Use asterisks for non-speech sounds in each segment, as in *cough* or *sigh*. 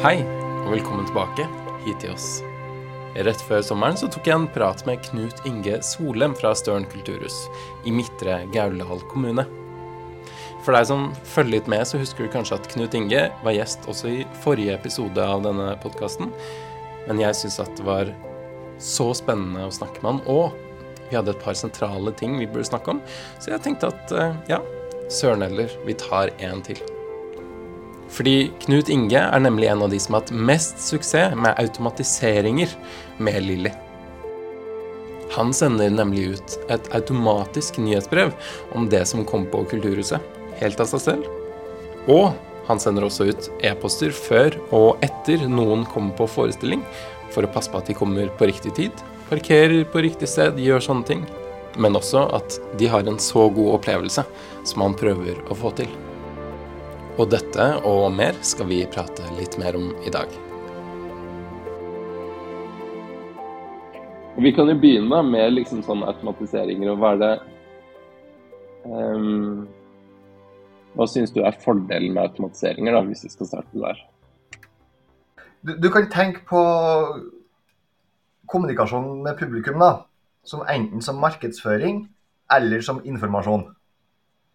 Hei, og velkommen tilbake hit til oss. Rett før sommeren så tok jeg en prat med Knut Inge Solem fra Støren kulturhus i Midtre Gauldal kommune. For deg som følger litt med, så husker du kanskje at Knut Inge var gjest også i forrige episode av denne podkasten. Men jeg syns at det var så spennende å snakke med han, og vi hadde et par sentrale ting vi burde snakke om, så jeg tenkte at eh, ja, søren heller, vi tar en til. Fordi Knut Inge er nemlig en av de som har hatt mest suksess med automatiseringer med Lilly. Han sender nemlig ut et automatisk nyhetsbrev om det som kom på Kulturhuset, helt av seg selv. Og han sender også ut e-poster før og etter noen kommer på forestilling, for å passe på at de kommer på riktig tid, parkerer på riktig sted, gjør sånne ting. Men også at de har en så god opplevelse som han prøver å få til. Og dette og mer skal vi prate litt mer om i dag. Vi kan jo begynne med liksom sånn automatiseringer. og Hva er det um, Hva syns du er fordelen med automatiseringer, da, hvis vi skal starte der? Du, du, kan tenke på kommunikasjon med publikum da, som enten som markedsføring eller som informasjon.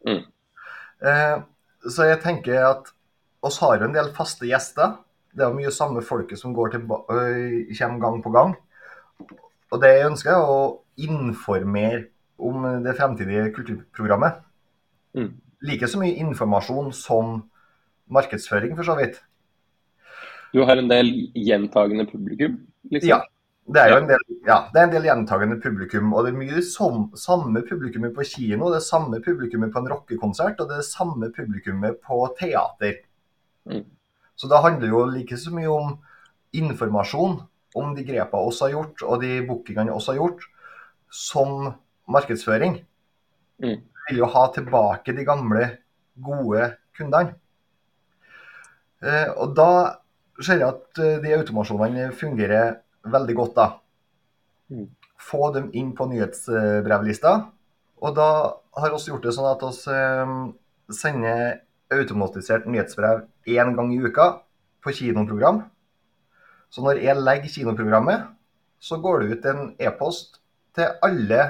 Mm. Eh, så jeg tenker at oss har jo en del faste gjester. Det er jo mye samme folket som går til, kommer gang på gang. Og det jeg ønsker, er å informere om det fremtidige kulturprogrammet. Mm. Like så mye informasjon som markedsføring, for så vidt. Du har en del gjentagende publikum? liksom? Ja. Det er jo en del, ja, det er en del gjentagende publikum. Og det er mye som, samme publikummet på kino, det er samme publikummet på en rockekonsert, og det er det samme publikummet på teater. Mm. Så det handler jo like så mye om informasjon om de grepene oss har gjort, og de bookingene oss har gjort, som markedsføring. Mm. Vi vil jo ha tilbake de gamle, gode kundene. Eh, og da ser jeg at eh, de automasjonene fungerer veldig godt, da. Mm. Få dem inn på nyhetsbrevlista. Og da har vi gjort det sånn at vi eh, sender automatisert nyhetsbrev én gang i uka på kinoprogram. Så når jeg legger kinoprogrammet, så går det ut en e-post til alle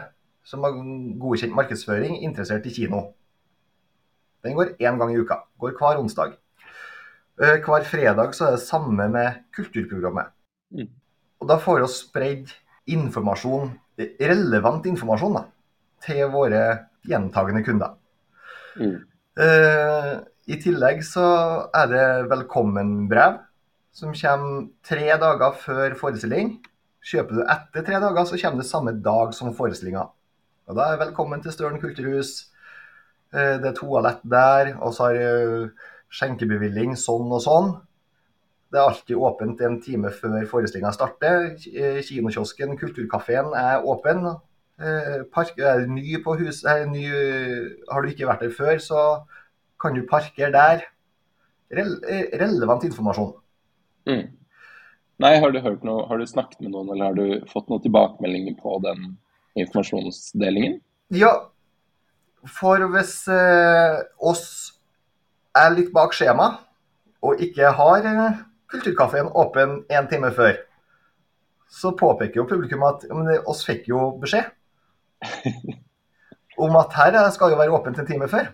som har godkjent markedsføring interessert i kino. Den går én gang i uka. Går hver onsdag. Eh, hver fredag så er det samme med kulturprogrammet. Mm. Og da får vi spredd informasjon, relevant informasjon da, til våre gjentagende kunder. Mm. Uh, I tillegg så er det velkommenbrev som kommer tre dager før forestilling. Kjøper du etter tre dager, så kommer det samme dag som forestillinga. Og da er velkommen til Støren kulturhus. Uh, det er toalett der, og så har uh, skjenkebevilling sånn og sånn. Det er alltid åpent en time før forestillinga starter. Eh, kinokiosken, Kulturkafeen er åpen. Eh, park, er ny på huset, er ny, har du ikke vært der før, så kan du parkere der. Re relevant informasjon. Mm. Nei, har du, hørt noe, har du snakket med noen, eller har du fått noen tilbakemeldinger på den informasjonsdelingen? Ja, for hvis eh, oss er litt bak skjema og ikke har eh, Kulturkafeen åpen en time før. Så påpeker jo publikum at men oss fikk jo beskjed *laughs* om at her skal jo være åpent en time før.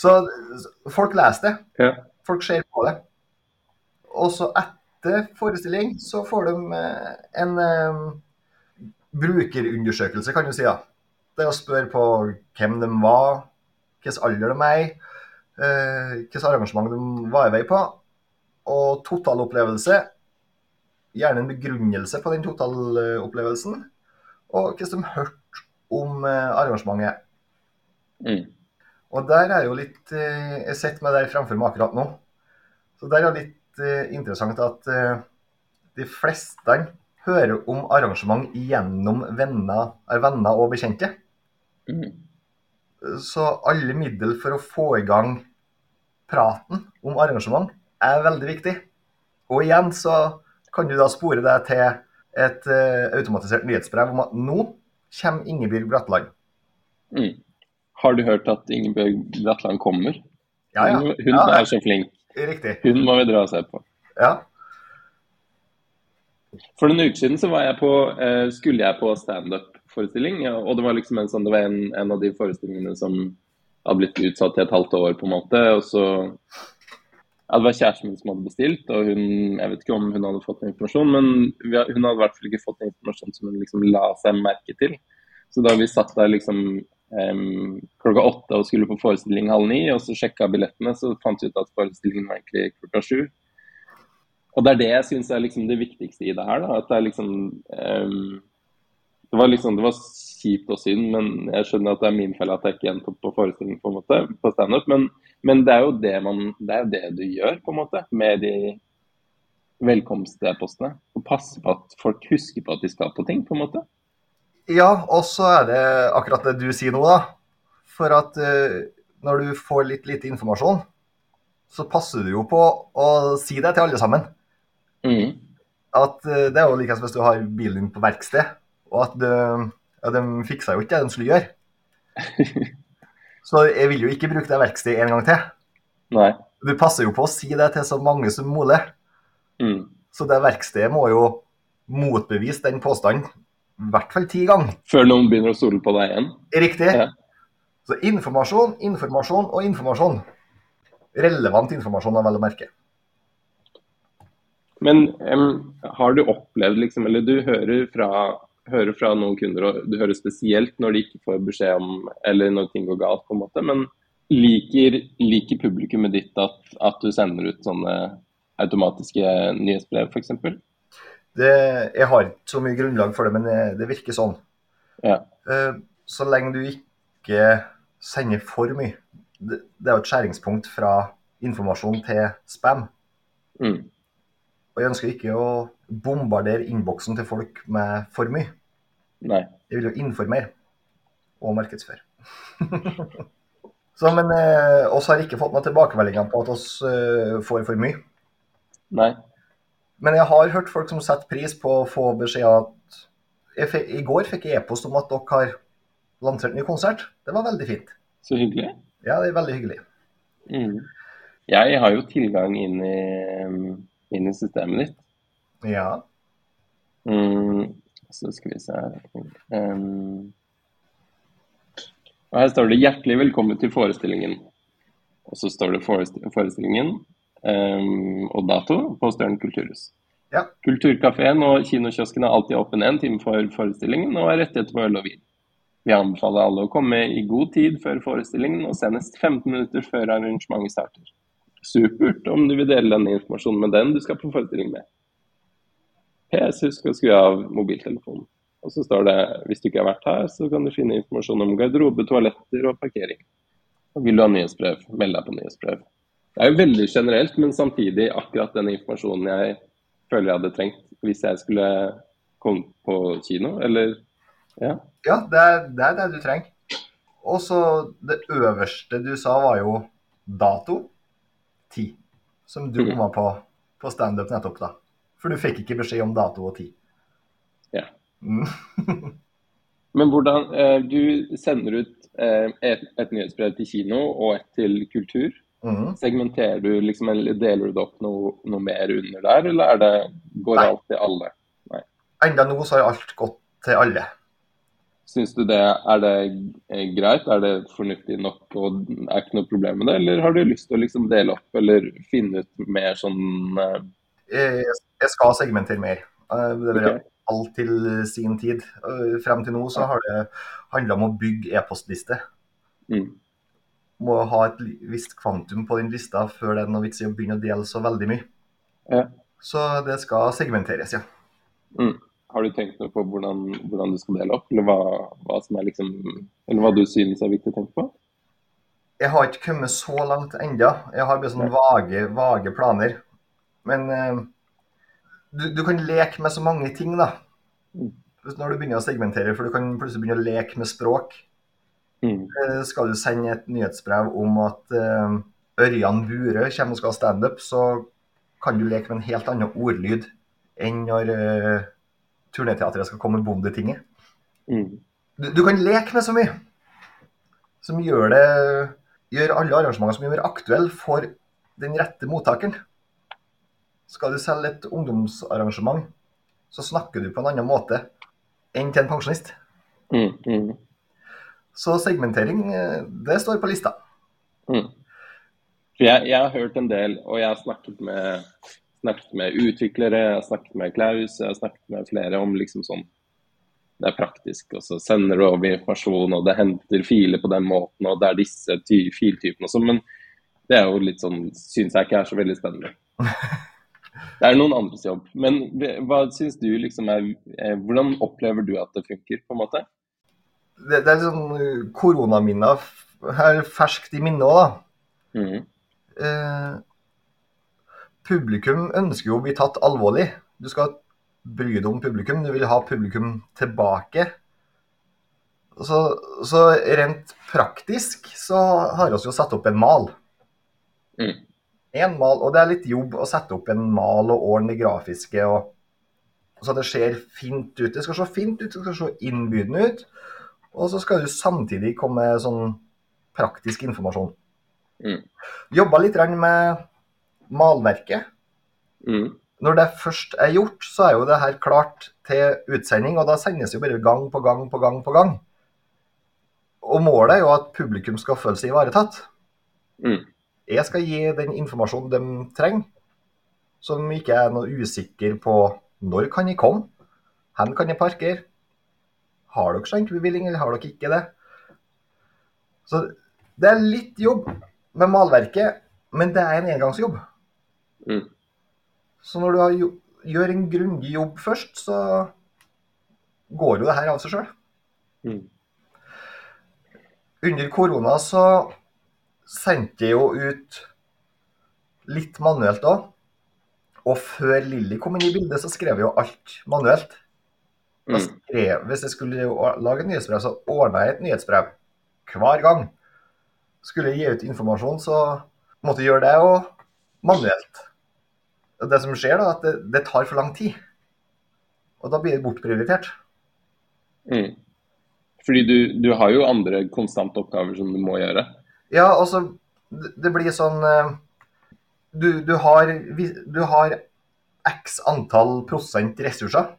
Så folk leser det. Ja. Folk ser på det. Og så etter forestilling så får de eh, en um, brukerundersøkelse, kan du si. da. Det er å spørre på hvem de var, hvilken alder de er i, hvilket arrangement de var i vei på, og totalopplevelse. Gjerne en begrunnelse på den totalopplevelsen. Og hva som hørte om eh, arrangementet. Mm. Og der er jo litt eh, Jeg sitter med der fremfor meg akkurat nå. Så der er det litt eh, interessant at de fleste hører om arrangement gjennom venner, venner og bekjente. Mm. Så alle middel for å få i gang praten om arrangement er veldig viktig. Og igjen så kan du da spore deg til et uh, automatisert nyhetsbrev om at nå kommer Ingebjørg Bratland. Mm. Har du hørt at Ingebjørg Bratland kommer? Ja, ja. Hun, hun ja. er så flink. Riktig. Hun må vi dra og se på. Ja. For noen uker siden så var jeg på, uh, skulle jeg på standup-forestilling. Ja, og det var liksom en, sånn, det var en, en, av de forestillingene som hadde blitt utsatt i et halvt år, på en måte. Og så ja, Det var kjæresten min som hadde bestilt, og hun jeg vet ikke om hun hadde fått informasjon, men hun hadde i hvert fall ikke fått informasjon som hun liksom la seg merke til. Så da vi satt der liksom um, klokka åtte og skulle på forestilling halv ni, og så sjekka billettene, så fant vi ut at forestillingen var egentlig klokka sju. Og det er det jeg syns er liksom det viktigste i det her. Da. At det er liksom um, det, var liksom det var kjipt og synd, men jeg skjønner at det er min feil at jeg ikke endte opp på forestilling på en måte, på standup. Men, men det er jo det man Det er det du gjør, på en måte, med de velkomstpostene. Og passe på at folk husker på at de skal på ting, på en måte. Ja, og så er det akkurat det du sier nå, da. For at uh, når du får litt lite informasjon, så passer du jo på å si det til alle sammen. Mm. At uh, Det er jo like som hvis du har bilen din på verksted, og at de, ja, de fiksa jo ikke det de skulle gjøre. *laughs* så jeg vil jo ikke bruke det verkstedet en gang til. Nei. Du passer jo på å si det til så mange som mulig. Mm. Så det verkstedet må jo motbevise den påstanden i hvert fall ti ganger. Før noen begynner å stole på deg igjen? Riktig. Ja. Så informasjon, informasjon og informasjon. Relevant informasjon, er vel å merke. Men um, har du opplevd, liksom, eller du hører fra, hører fra, noen kunder, og du hører spesielt når de ikke får beskjed om, eller når ting går galt, på en måte, men liker, liker publikummet ditt at, at, du sender ut sånne automatiske nyhetsbrev, f.eks.? Jeg har ikke så mye grunnlag for det, men det, det virker sånn. Ja. Uh, så lenge du ikke sender for mye. Det, det er jo et skjæringspunkt fra informasjon til spam. Mm. Og jeg ønsker ikke å bombardere innboksen til folk med for mye. Nei. Jeg vil jo informere og markedsføre. *laughs* Så, men eh, oss har ikke fått noen tilbakemeldinger på at oss eh, får for mye. Nei. Men jeg har hørt folk som setter pris på å få beskjed at fikk, I går fikk jeg e-post om at dere har lansert ny konsert. Det var veldig fint. Så hyggelig. Ja, det er veldig hyggelig. Mm. Jeg har jo tilgang inn i inn i systemet ditt. Ja. Mm, så skal vi se her um, og Her står det 'Hjertelig velkommen til forestillingen'. Og så står det forestillingen um, og dato på Støren kulturhus. Ja. Kulturkafeen og kinokiosken er alltid åpen en time for forestillingen og er rettigheter på øl og vin. Vi anbefaler alle å komme i god tid før forestillingen og senest 15 minutter før arrangementet starter. Supert om du vil dele denne informasjonen med den du skal på forestilling med. PS, husk å skru av mobiltelefonen. Og så står det hvis du ikke har vært her, så kan du finne informasjon om garderobe, toaletter og parkering. Og vil du ha nyhetsbrev, meld deg på nyhetsbrev. Det er jo veldig generelt, men samtidig akkurat den informasjonen jeg føler jeg hadde trengt hvis jeg skulle komme på kino, eller ja. Ja, det er, det er det du trenger. Og så det øverste du sa var jo dato ti, Som du var på på standup nettopp, da. For du fikk ikke beskjed om dato og tid. Ja. Mm. *laughs* Men hvordan eh, Du sender ut eh, et, et, nyhetsbrev til kino og et til kultur. Mm. Segmenterer du liksom, eller deler du det opp noe, noe mer under der, eller er det, går Nei. alt til alle? Nei. Enda nå så har alt gått til alle. Syns du det er det eh, greit, er det fornuftig nok og er ikke noe problem med det, eller har du lyst til å liksom dele opp eller finne ut mer sånn uh... Jeg skal segmentere mer. Eh, det blir okay. alt til sin tid. Frem til nå så har det handla om å bygge e-postliste. Mm. Må ha et visst kvantum på den lista før det er noe vits i å begynne å dele så veldig mye. Ja. Så det skal segmenteres, ja. Mm. Har du tenkt noe på hvordan, hvordan du skal dele opp, eller hva, hva, som er liksom, eller hva du synes er viktig å tenke på? Jeg har ikke kommet så langt ennå. Jeg har bare sånne vage, vage planer. Men eh, du, du, kan leke med så mange ting, da. Mm. Når du begynner å segmentere, for du kan plutselig begynne å leke med språk. Mm. Eh, skal du sende et nyhetsbrev om at eh, Ørjan Burøe kommer og skal ha standup, så kan du leke med en helt annen ordlyd enn når uh, turneteatret skal komme Bondetinget. Mm. Du, du, kan leke med så mye som gjør det gjør alle arrangementer så mye mer aktuelle for den rette mottakeren. Skal du selge et ungdomsarrangement, så snakker du på en annen måte enn til en pensjonist. Mm, mm, Så segmentering, eh, det står på lista. mm. Jeg, jeg har hørt en del, og jeg har snakket med, snakket med utviklere, jeg har snakket med Klaus, jeg har snakket med flere om liksom sånn Det er praktisk, og så sender du over informasjon, og det henter filer på den måten, og det er disse ty filtypene og sånn. Men det er jo litt sånn Syns jeg ikke er så veldig spennende. *laughs* Det er noen andres jobb. Men hva syns du liksom er eh, Hvordan opplever du at det funker, på en måte? Det, det er sånn eh, koronaminner her ferskt i minnet òg, da. Mm. Eh, publikum ønsker jo å bli tatt alvorlig. Du skal bry deg om publikum, du vil ha publikum tilbake. Så, så rent praktisk så har vi jo satt opp en mal. Mm. En mal, og det er litt jobb å sette opp en mal og ordne det grafiske. Og, så det ser fint ut. Det skal se fint ut, det skal se innbydende ut. Og så skal du samtidig komme med sånn praktisk informasjon. Mm. Jobba litt med malverket. Mm. Når det først er gjort, så er jo det her klart til utsending, og da sendes jo bare gang på gang på gang på gang. Og målet er jo at publikum skal føle seg ivaretatt. Mm. Jeg skal gi den informasjonen de trenger, som ikke er noe usikker på når kan jeg komme, hvor kan jeg parkere, har dere skjenkebevilling eller har dere ikke det? Så det er litt jobb med malverket, men det er en engangsjobb. Mm. Så når du har gjør en grundig jobb først, så går jo det her av seg sjøl. Mm. Under korona så sendte jeg jo ut litt manuelt òg. Og før Lilly kom inn i bildet, så skrev jeg jo alt manuelt. Da Mm. skrev, hvis jeg skulle lage et nyhetsbrev, så ordna jeg et nyhetsbrev hver gang. Skulle jeg gi ut informasjon, så måtte jeg gjøre det òg manuelt. Og Det som skjer, da, at det, det tar for lang tid. Og da blir det bortprioritert. Mm. Fordi du, du har jo andre konstante oppgaver som du må gjøre. Ja, altså Det blir sånn eh, du, du, har, du har x antall prosent ressurser.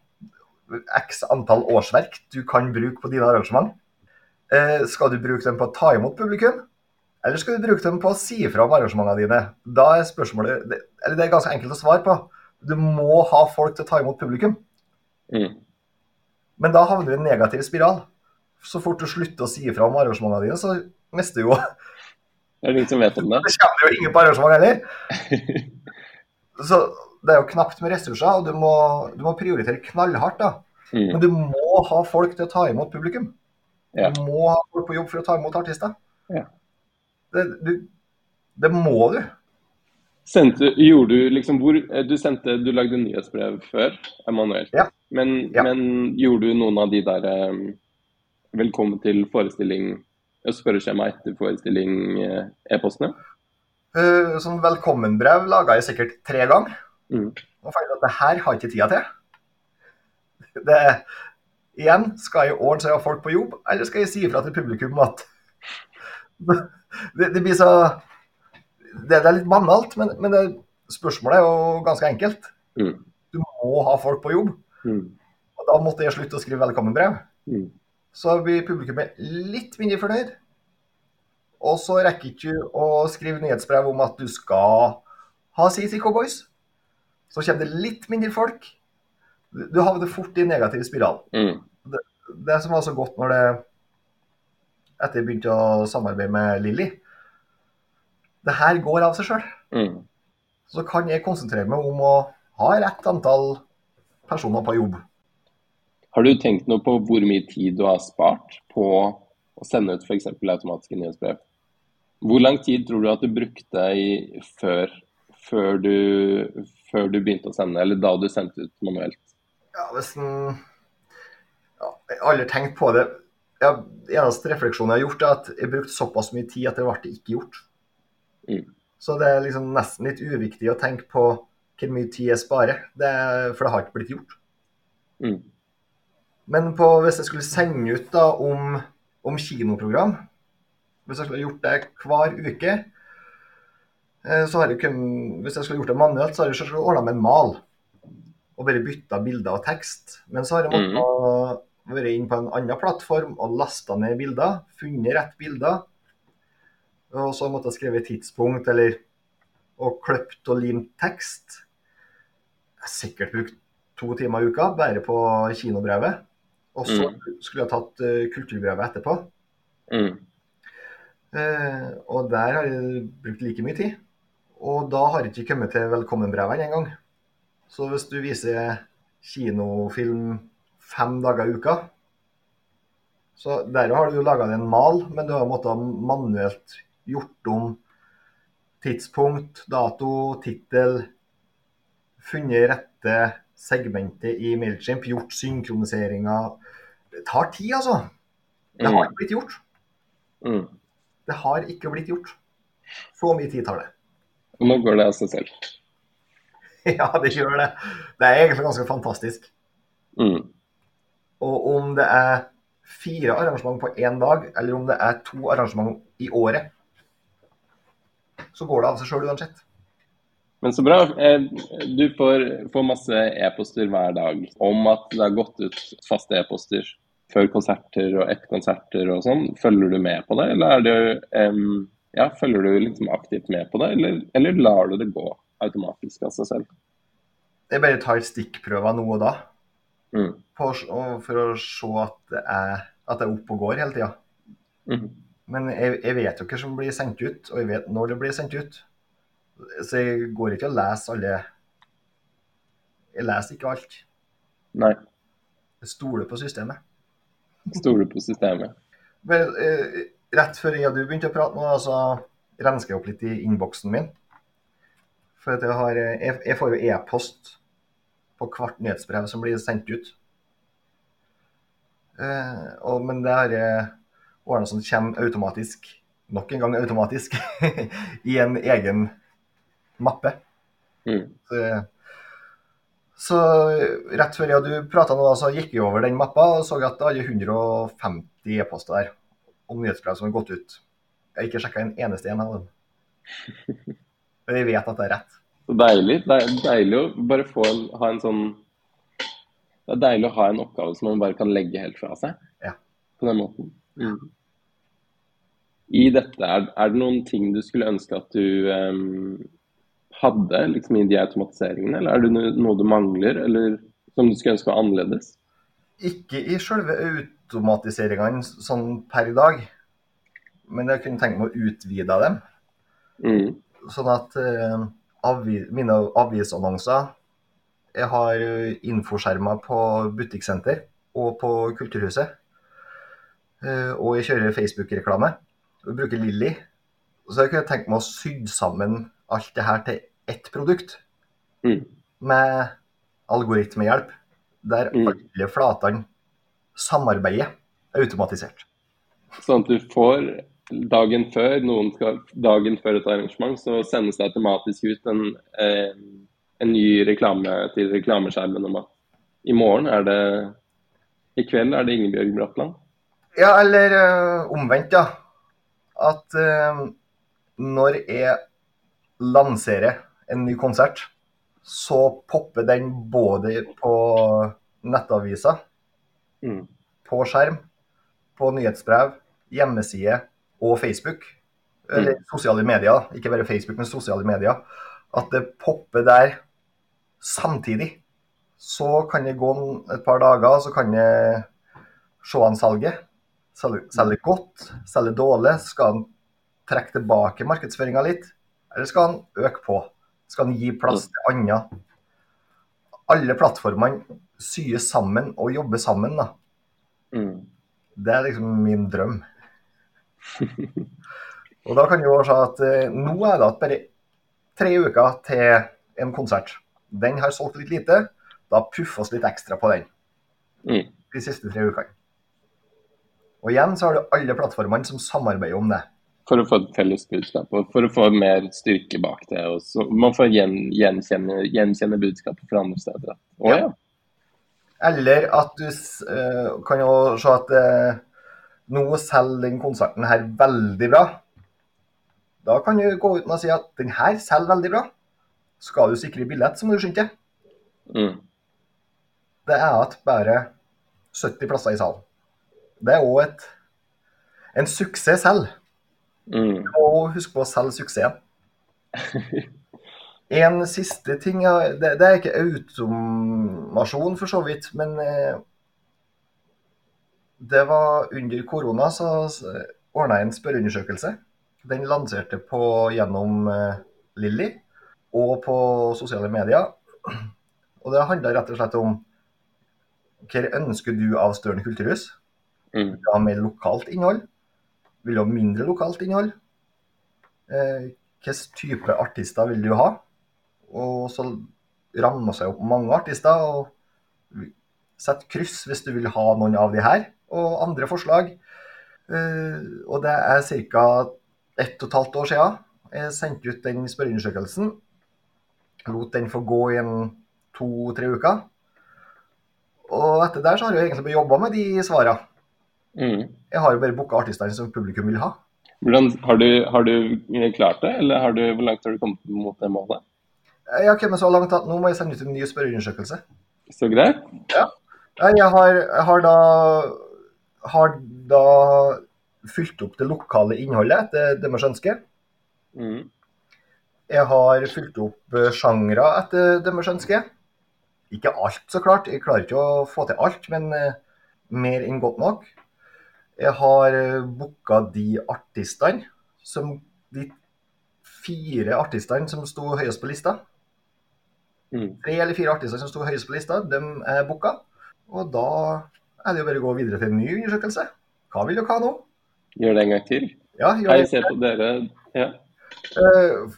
X antall årsverk du kan bruke på dine arrangement. Eh, skal du bruke dem på å ta imot publikum, eller skal du bruke dem på å si fra om arrangementene dine? Da er spørsmålet Eller det er ganske enkelt å svare på. Du må ha folk til å ta imot publikum. Mm. Men da havner du i en negativ spiral. Så fort du slutter å si fra om arrangementene dine, så mister du jo Det er ingen som vet om det. Det kommer jo ingen på arrangement heller. *laughs* Så det er jo knapt med ressurser, og du må, du må prioritere knallhardt. da. Mm. Men du må ha folk til å ta imot publikum. Ja. Du må ha folk på jobb for å ta imot artister. Ja. Det, du, det må du. Sendte, gjorde du liksom hvor Du sendte Du lagde nyhetsbrev før, Emanuel. Ja. Men, Ja. men gjorde du noen av de der eh, velkommen til forestilling Spørreskjema etter forestilling-e-postene? Uh, Sånn velkommenbrev laga jeg sikkert tre ganger. Mm. Og fant at det her har ikke tida til. Det Igjen, skal jeg ordne så jeg har folk på jobb, eller skal jeg si ifra til publikum at det, det blir så Det, det er litt banalt, men, men det, spørsmålet er jo ganske enkelt. Mm. Du må ha folk på jobb. Mm. Og da måtte jeg slutte å skrive velkommenbrev. Mm. Så blir publikummet litt mindre fornøyd. Og så rekker ikke du å skrive nyhetsbrev om at du skal ha CC Cowboys. Så kommer det litt mindre folk. Du havner fort i en negativ spiral. Mm. Det som var så godt når det Etter jeg begynte å samarbeide med Lilly Det her går av seg sjøl. Mm. Så kan jeg konsentrere meg om å ha rett antall personer på jobb. Har du tenkt noe på hvor mye tid du har spart på å sende ut f.eks. automatiske nyhetsbrev? Hvor lang tid tror du at du brukte i, før, før, du, før du begynte å sende, eller da du sendte ut manuelt? Ja, hvis en ja, Jeg har aldri tenkt på det. Ja, eneste refleksjonen jeg har gjort, er at jeg brukte såpass mye tid at det ble ikke gjort. Mm. Så det er liksom nesten litt uviktig å tenke på hvor mye tid jeg sparer, det, for det har ikke blitt gjort. Mm. Men på, hvis jeg skulle sende ut da om, om kinoprogram Hvis jeg skulle gjort det hver uke, Eh, så har jeg kun, Hvis jeg skulle gjort det manuelt, så har jeg ordna med en mal. Og bare bytta bilder og tekst. Men så har jeg måttet vært inn på en annen plattform og lasta ned bilder. Funnet rett bilder. Og så måtte jeg skrevet tidspunkt eller og kløpt og limt tekst. Jeg har sikkert brukt to timer i uka bare på kinobrevet. Og så skulle jeg tatt uh, kulturbrevet etterpå. Mm. Uh, og der har jeg brukt like mye tid. Og da har jeg ikke kommet til velkommenbrevene engang. Så hvis du viser kinofilm fem dager i uka Så der har du jo laga en mal, men du har måttet manuelt gjort om tidspunkt, dato, tittel. Funnet rette segmentet i Mailchimp, gjort synkroniseringer. Det tar tid, altså. Det har ikke blitt gjort. Mm. Det har ikke blitt gjort. Så mye tid tar det. Og nå går det av seg selv. *laughs* ja, det gjør det. Det er egentlig ganske fantastisk. Mm. Og om det er fire arrangement på én dag, eller om det er to arrangement i året, så går det av seg sjøl uansett. Men så bra. Eh, du får, får masse e-poster hver dag om at det har gått ut faste e-poster før konserter og etter konserter og sånn. Følger du med på det, eller er det, um, ja, følger du liksom aktivt med på det, eller, eller lar du det gå automatisk av seg selv? Jeg bare tar stikkprøver nå og da mm. for, for, å se at det er, at det er opp og går hele tida. Mm. Men jeg, jeg, vet jo hva som blir sendt ut, og jeg vet når det blir sendt ut. Så jeg går ikke og leser alle Jeg leser ikke alt. Nei. Jeg stoler på systemet. Stoler på systemet. Vel, eh, rett før jeg og du begynte å prate nå, så rensker jeg opp litt i innboksen min. For jeg, har, jeg, jeg, får jo e-post på hvert nyhetsbrev som blir sendt ut. Eh, og, men det er jeg ordna som kommer automatisk, nok en gang automatisk, *laughs* i en egen mappe. Mm. Så, så, rett før jeg og du prata nå, så gikk vi over den mappa og så at det hadde 150 e-poster der om nyhetsbrev som har gått ut. Jeg har ikke sjekka en eneste en av dem. *laughs* Men jeg vet at det er rett. Så deilig. Det er deilig å bare få ha en sånn Det er deilig å ha en oppgave som man bare kan legge helt fra seg. Ja. På den måten. Mm. I dette, er, er, det noen ting du skulle ønske at du um, hadde liksom i de automatiseringene, eller er det noe du mangler, eller som du skulle ønske var annerledes? Ikke i selve automatiseringene sånn per i dag, men jeg kunne tenke meg å utvide dem. Mm. Sånn at uh, avi, mine avisannonser Jeg har infoskjermer på butikksenter og på Kulturhuset. Uh, og jeg kjører Facebook-reklame. og bruker Lilly. Så jeg kunne tenke meg å sy sammen alt det her til ett produkt. Mm. Med algoritmehjelp. Der Mm. alle flatene samarbeider automatisert. Sånn at du får dagen før noen skal, dagen før et arrangement, så sendes det automatisk ut en, eh, en ny reklame til reklameskjermen om at i morgen er det I kveld er det Ingebjørg Bratland. Ja, eller øh, omvendt, ja. At øh, når jeg lanserer en ny konsert, så popper den både på nettaviser, Mm. på skjerm, på nyhetsbrev, hjemmeside og Facebook. Eller sosiale medier, ikke bare Facebook, men sosiale medier. At det popper der samtidig. Så kan det gå et par dager, så kan det se an salget. Selge godt, selge dårlig. Skal han trekke tilbake markedsføringa litt, eller skal han øke på? Skal han gi plass til andre? Alle plattformene syr sammen og jobber sammen. da. Mm. Det er liksom min drøm. og da kan jo være sånn at eh, nå er det at bare tre uker til en konsert. Den har solgt litt lite. Da puffer oss litt ekstra på den Mm. de siste tre ukene. Og igjen så har du alle plattformene som samarbeider om det. For å få et felles budskap og for å få mer styrke bak det. Og så man får gjen, gjenkjenne, gjenkjenne budskapet fra andre steder. Å Ja. Eller at du eh, kan jo se at uh, nå selger den konserten her veldig bra. Da kan du gå ut å si at den her selger veldig bra. Skal du sikre billett, så må du skynde deg. Mm. Det er at bare 70 plasser i salen. Det er òg en suksess selv. Mm. Og husk på å selge suksessen. En siste ting det, det er ikke automasjon, for så vidt, men eh, det var under korona så ordna jeg en spørreundersøkelse. Den lanserte på gjennom eh, Lilly og på sosiale medier. Og det handla rett og slett om hva ønsker du av Støren kulturhus? Mm. Ja, med lokalt innhold? Vil du ha mindre lokalt innhold? Eh, Hvilken type artister vil du ha? Og så rammer seg opp mange artister. og Sett kryss hvis du vil ha noen av de her, og andre forslag. Eh, og det er ca. ett og et halvt år siden jeg sendte ut den spørreundersøkelsen. Lot den få gå i to-tre uker. Og etter der så har jeg egentlig jobba med de svarene. Mm. Jeg har jo bare booka artistene som publikum vil ha. Hvordan, har, du, har du klart det, eller har du, hvor langt har du kommet mot det målet? Jeg har kommet så langt at nå må jeg sende ut en ny spørreundersøkelse. Så greit. Ja. Jeg har, jeg har da har da fylt opp det lokale innholdet etter deres ønske. Mm. Jeg har fylt opp eh, sjangre etter deres ønske. Ikke alt, så klart. Jeg klarer ikke å få til alt, men eh, mer enn godt nok. Jeg har booka de artistene som De fire artistene som sto høyest på lista. Mm. Tre eller fire artister som sto høyest på lista, de er booka. Og da er det jo bare å gå videre til en ny undersøkelse. Hva vil dere ha nå? Gjør det en gang til. Ja, gjør Hei, Jeg ser på dere. Ja. Eh,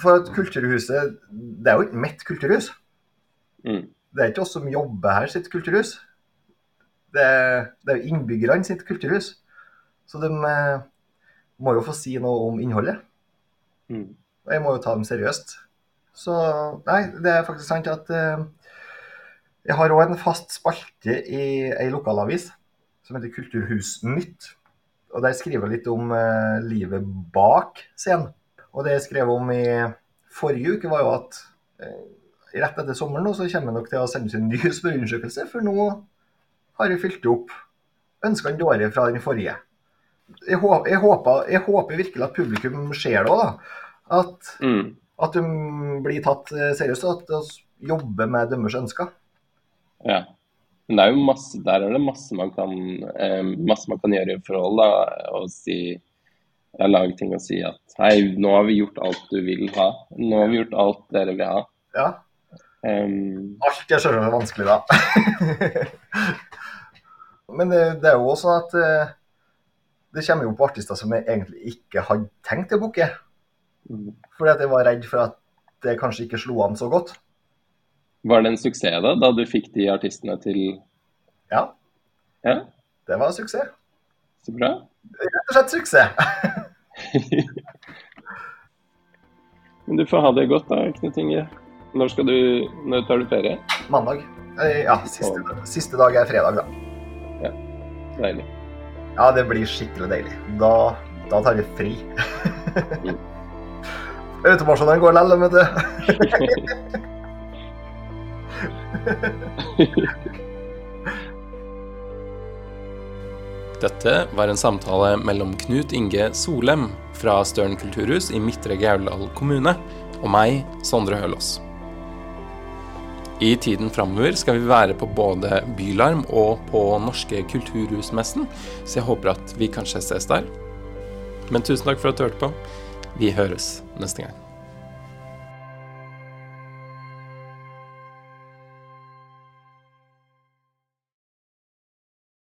For at Kulturhuset Det er jo ikke mitt kulturhus. Mm. Det er ikke oss som jobber her sitt kulturhus. Det det er jo innbyggerne sitt kulturhus. Så de eh, må jo få si noe om innholdet. Mm. Og jeg må jo ta dem seriøst. Så nei, det er faktisk sant at eh, jeg har òg en fast spalte i ei lokalavis som heter Kulturhusnytt. Og der skriver jeg litt om eh, livet bak scenen. Og det jeg skrev om i forrige uke, var jo at eh, rett etter sommeren nå, så kommer jeg nok til å sende ut *laughs* en ny spørreundersøkelse, for nå har jeg fylt opp ønskene dårlige fra den forrige. Jeg håper, jeg, håper, jeg håper virkelig at publikum ser det òg. At, Mm. at de blir tatt eh, seriøst, og at de jobber med deres ønsker. Ja. Men det er jo masse, der er det masse man kan, eh, masse man kan gjøre i forhold. da, og si, Lage ting og si at hei, nå har vi gjort alt du vil ha. Nå har vi gjort alt dere vil ha. Ja, Um, alt er selvfølgelig vanskelig, da. *laughs* Men det, det er jo også sånn at eh, det kommer jo på artister som jeg egentlig ikke hadde tenkt å booke. Fordi at jeg var redd for at det kanskje ikke slo an så godt. var det en suksess da, da du fikk de artistene til Ja, Ja, det var en suksess. så bra. Rett og slett suksess. *laughs* Men du får ha det godt da, Knut Inge. Når, skal du, når tar du ferie? Mandag. Eh, Ja, siste, siste dag er fredag, da. Deilig. Ja, det blir skikkelig deilig. Da, da tar vi fri. Mm. *laughs* Automasjonene går lell, vet du. *laughs* Dette var en samtale mellom Knut Inge Solem fra Støren kulturhus i Midtre Gauldal kommune og meg, Sondre Hølås. I tiden framover skal vi være på både Bylarm og på Norske kulturhusmessen, så jeg håper at vi kanskje ses der. Men tusen takk for at du hørte på. Vi høres neste gang.